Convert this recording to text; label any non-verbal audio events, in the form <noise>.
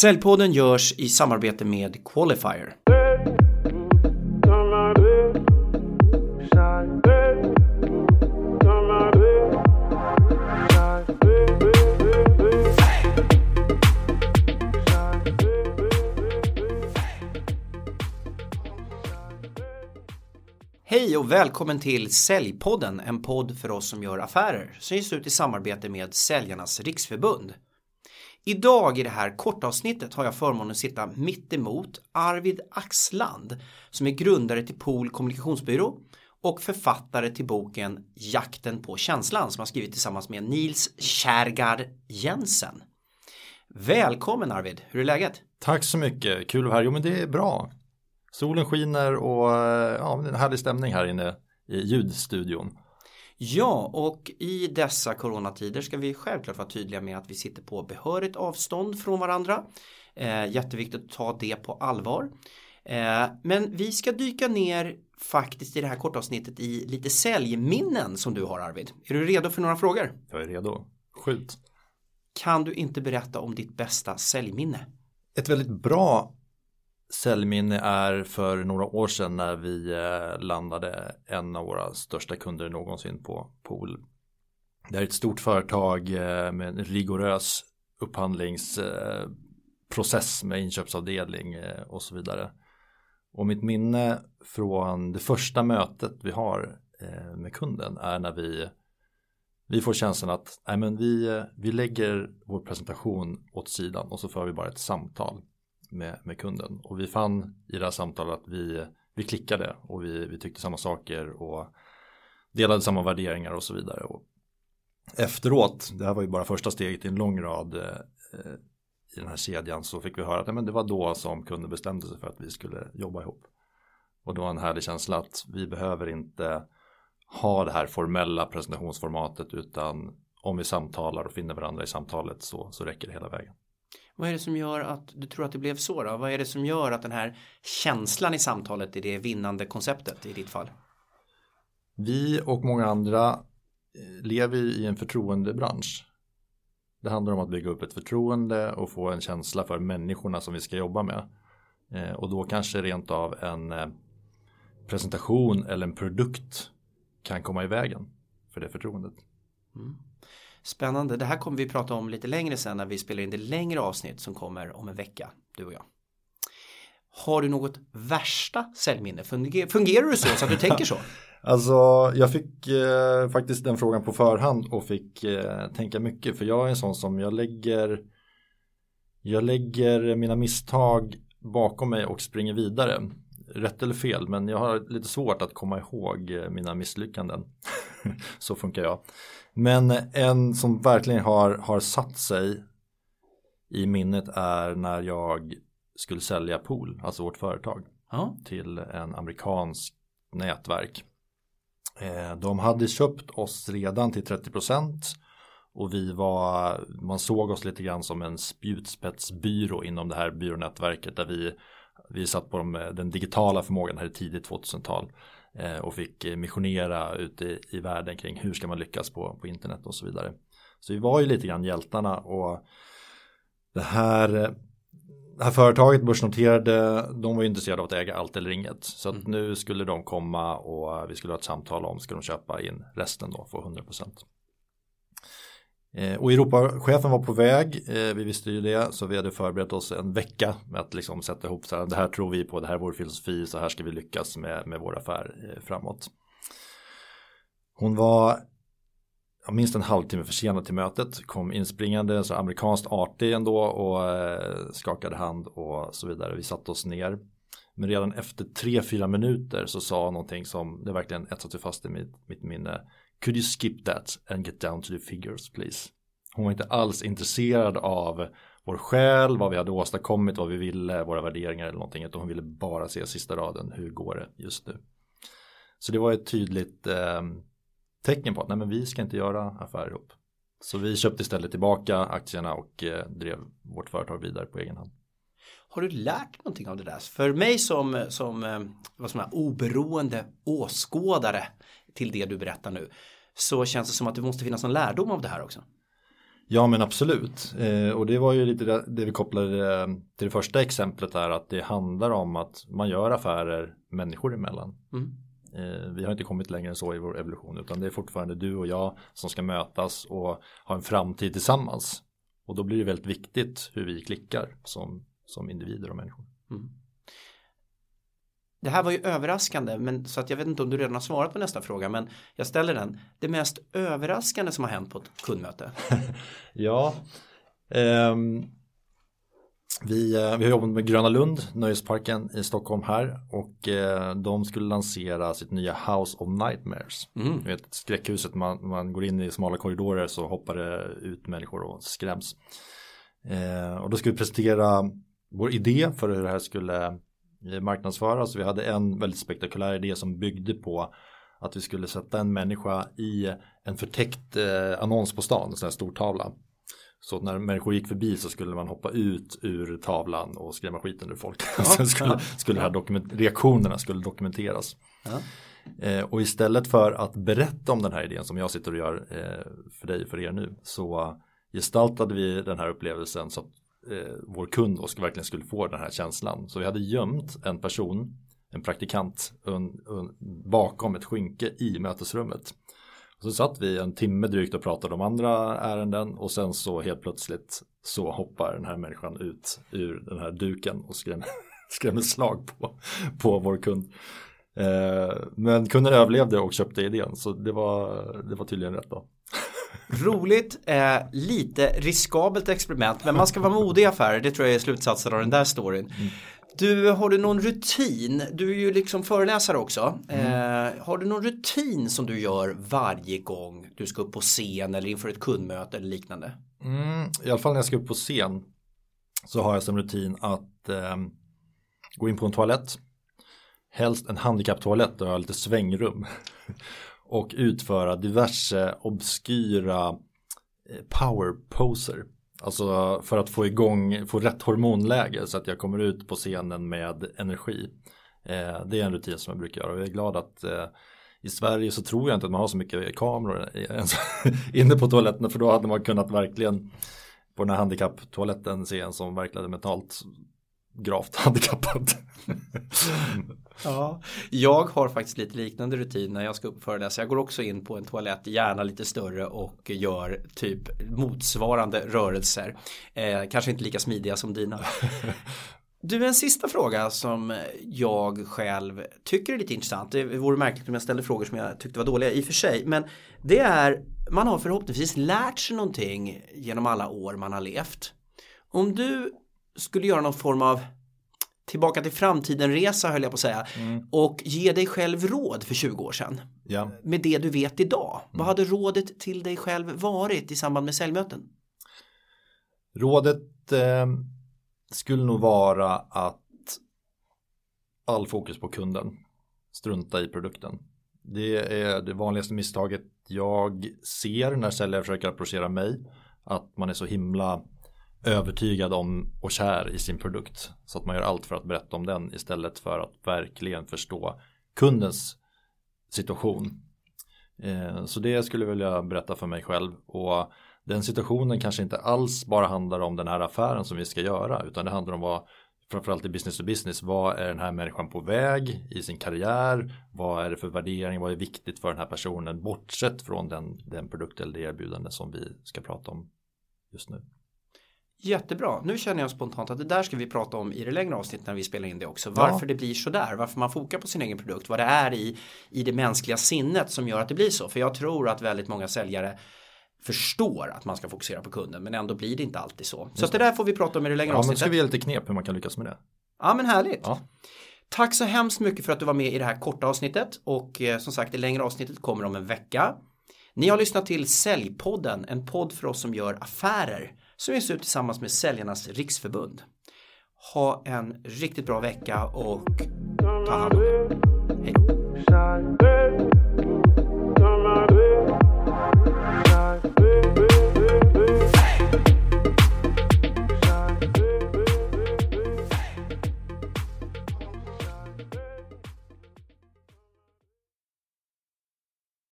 Säljpodden görs i samarbete med Qualifier. Hej och välkommen till Säljpodden, en podd för oss som gör affärer som ges ut i samarbete med Säljarnas Riksförbund. Idag i det här kortavsnittet har jag förmånen att sitta mitt emot Arvid Axland som är grundare till Pool kommunikationsbyrå och författare till boken Jakten på känslan som har skrivit tillsammans med Nils Kärgard Jensen. Välkommen Arvid, hur är läget? Tack så mycket, kul att vara här. Jo men det är bra. Solen skiner och eh, ja, det är en härlig stämning här inne i ljudstudion. Ja, och i dessa coronatider ska vi självklart vara tydliga med att vi sitter på behörigt avstånd från varandra. Eh, jätteviktigt att ta det på allvar. Eh, men vi ska dyka ner faktiskt i det här kortavsnittet i lite säljminnen som du har Arvid. Är du redo för några frågor? Jag är redo. Skjut. Kan du inte berätta om ditt bästa säljminne? Ett väldigt bra säljminne är för några år sedan när vi eh, landade en av våra största kunder någonsin på Pool. Det är ett stort företag eh, med en rigorös upphandlingsprocess eh, med inköpsavdelning och så vidare. Och mitt minne från det första mötet vi har med kunden är när vi vi får känslan att nej men vi, vi lägger vår presentation åt sidan och så för vi bara ett samtal med, med kunden. Och vi fann i det här samtalet att vi, vi klickade och vi, vi tyckte samma saker och delade samma värderingar och så vidare. Och efteråt, det här var ju bara första steget i en lång rad eh, i den här kedjan så fick vi höra att nej, men det var då som kunden bestämde sig för att vi skulle jobba ihop. Och då var en härlig känsla att vi behöver inte ha det här formella presentationsformatet utan om vi samtalar och finner varandra i samtalet så, så räcker det hela vägen. Vad är det som gör att du tror att det blev så då? Vad är det som gör att den här känslan i samtalet är det vinnande konceptet i ditt fall? Vi och många andra eh, lever i en förtroendebransch. Det handlar om att bygga upp ett förtroende och få en känsla för människorna som vi ska jobba med. Eh, och då kanske rent av en eh, presentation eller en produkt kan komma i vägen för det förtroendet. Mm. Spännande, det här kommer vi prata om lite längre sen när vi spelar in det längre avsnitt som kommer om en vecka, du och jag. Har du något värsta säljminne? Funger fungerar du så så att du tänker så? <laughs> Alltså jag fick eh, faktiskt den frågan på förhand och fick eh, tänka mycket för jag är en sån som jag lägger jag lägger mina misstag bakom mig och springer vidare. Rätt eller fel men jag har lite svårt att komma ihåg eh, mina misslyckanden. <laughs> så funkar jag. Men en som verkligen har, har satt sig i minnet är när jag skulle sälja Pool, alltså vårt företag, ja. till en amerikansk nätverk. Eh, de hade köpt oss redan till 30% och vi var, man såg oss lite grann som en spjutspetsbyrå inom det här byrånätverket där vi, vi satt på de, den digitala förmågan här i tidigt 2000-tal. Eh, och fick missionera ute i, världen kring hur ska man lyckas på, på internet och så vidare. Så vi var ju lite grann hjältarna och det här, det här företaget börsnoterade, de var ju intresserade av att äga allt eller inget. Så att mm. nu skulle de komma och vi skulle ha ett samtal om, ska de köpa in resten då, få 100%. Eh, Eh, och Europachefen var på väg, eh, vi visste ju det, så vi hade förberett oss en vecka med att liksom sätta ihop så här, det här tror vi på, det här är vår filosofi, så här ska vi lyckas med, med vår affär eh, framåt. Hon var minst en halvtimme försenad till mötet, kom inspringande, så amerikanskt artig ändå och skakade hand och så vidare. Vi satte oss ner. Men redan efter tre, fyra minuter så sa någonting som det verkligen etsat sig fast i mitt, mitt minne. Could you skip that and get down to the figures please? Hon var inte alls intresserad av vår själ, vad vi hade åstadkommit, vad vi ville, våra värderingar eller någonting. Utan hon ville bara se sista raden, hur går det just nu? Så det var ett tydligt eh, tecken på att nej men vi ska inte göra affärer ihop. Så vi köpte istället tillbaka aktierna och eh, drev vårt företag vidare på egen hand. Har du lärt någonting av det där? För mig som, som eh, vad som är, oberoende åskådare till det du berättar nu så känns det som att det måste finnas någon lärdom av det här också. Ja men absolut. Eh, och det var ju lite det, vi kopplade eh, till det första exemplet där att det handlar om att man gör affärer människor emellan. Mm. Eh, vi har inte kommit längre än så i vår evolution utan det är fortfarande du och jag som ska mötas och ha en framtid tillsammans. Och då blir det väldigt viktigt hur vi klickar som, som individer och människor. Mm. Det här var ju överraskande, men, så att jag vet inte om du redan har svarat på nästa fråga, men jag ställer den. Det mest överraskande som har hänt på ett kundmöte? <laughs> ja, um, vi, uh, vi har jobbat med Gröna Lund, nöjesparken i Stockholm här och uh, de skulle lansera sitt nya House of Nightmares. Mm. Du vet, skräckhuset, man, man går in i smala korridorer så hoppar det ut människor och skräms. Uh, och då ska vi presentera vår idé för hur det här skulle marknadsföras. Vi hade en väldigt spektakulär idé som byggde på att vi skulle sätta en människa i en förtäckt eh, annons på stan, en sån här stor tavla. Så när människor gick förbi så skulle man hoppa ut ur tavlan och skrämma skiten ur folk. Ja, <laughs> Sen skulle, skulle här dokument, reaktionerna skulle dokumenteras. Ja. Eh, och istället för att berätta om den här idén som jag sitter och gör eh, för dig för er nu så gestaltade vi den här upplevelsen så att eh, vår kund och verkligen skulle få den här känslan. Så vi hade gömt en person, en praktikant, un, un, bakom ett skynke i mötesrummet. så satt vi en timme drygt och pratade om andra ärenden och sen så helt plötsligt så hoppar den här människan ut ur den här duken och skrämmer, <laughs> skrämmer slag på, på vår kund. Eh, men kunden överlevde och köpte idén så det var, det var tydligen rätt då. Roligt, eh, lite riskabelt experiment men man ska vara modig i affärer, det tror jag är slutsatsen av den där storyn. Mm. Du, har du någon rutin? Du är ju liksom föreläsare också. Mm. Eh, har du någon rutin som du gör varje gång du ska upp på scen eller inför ett kundmöte eller liknande? Mm, I alla fall när jag ska upp på scen så har jag som rutin att eh, gå in på en toalett. Helst en handikapptoalett där jag har lite svängrum och utföra diverse obskyra eh, power poser. Alltså för att få igång, få rätt hormonläge så att jag kommer ut på scenen med energi. Eh, det är en rutin som jag brukar göra och jag är glad att eh, i Sverige så tror jag inte att man har så mycket kameror <laughs> inne på toaletterna för då hade man kunnat verkligen på den här handikapptoaletten se en som verkligen mentalt gravt <laughs> handikappad. ja, jag har faktiskt lite liknande rutin när jag ska upp föreläsa. Jag går också in på en toalett, gärna lite större och gör typ motsvarande rörelser. Eh, kanske inte lika smidiga som dina. <laughs> Du, en sista fråga som jag själv tycker är lite intressant. Det vore märkligt om jag ställde frågor som jag tyckte var dåliga i och för sig. Men det är, man har förhoppningsvis lärt sig någonting genom alla år man har levt. Om du skulle göra någon form av tillbaka till framtiden-resa höll jag på att säga mm. och ge dig själv råd för 20 år sedan. Ja. Med det du vet idag. Mm. Vad hade rådet till dig själv varit i samband med säljmöten? Rådet eh, skulle nog vara att all fokus på kunden. Strunta i produkten. Det är det vanligaste misstaget jag ser när säljare försöker approchera mig. Att man är så himla övertygad om och kär i sin produkt. Så att man gör allt för att berätta om den istället för att verkligen förstå kundens situation. Eh, så det skulle jag vilja berätta för mig själv. Och den situationen kanske inte alls bara handlar om den här affären som vi ska göra. Utan det handlar om vad, framförallt i business to business, vad är den här människan på väg i sin karriär? Vad är det för värdering? Vad är viktigt för den här personen? Bortsett från den, den produkt eller det erbjudande som vi ska prata om just nu. Jättebra. Nu känner jag spontant att det där ska vi prata om i det längre avsnittet när vi spelar in det också. Varför ja. det blir så där. Varför man fokar på sin egen produkt. Vad det är i, i det mänskliga sinnet som gör att det blir så. För jag tror att väldigt många säljare förstår att man ska fokusera på kunden men ändå blir det inte alltid så. Så det där får vi prata om i det längre ja, avsnittet. Ja men ska vi ge lite knep hur man kan lyckas med det. Ja men härligt. Ja. Tack så hemskt mycket för att du var med i det här korta avsnittet och eh, som sagt det längre avsnittet kommer om en vecka. Ni har lyssnat till Säljpodden, en podd för oss som gör affärer som ges ut tillsammans med Säljarnas Riksförbund. Ha en riktigt bra vecka och ta hand om er.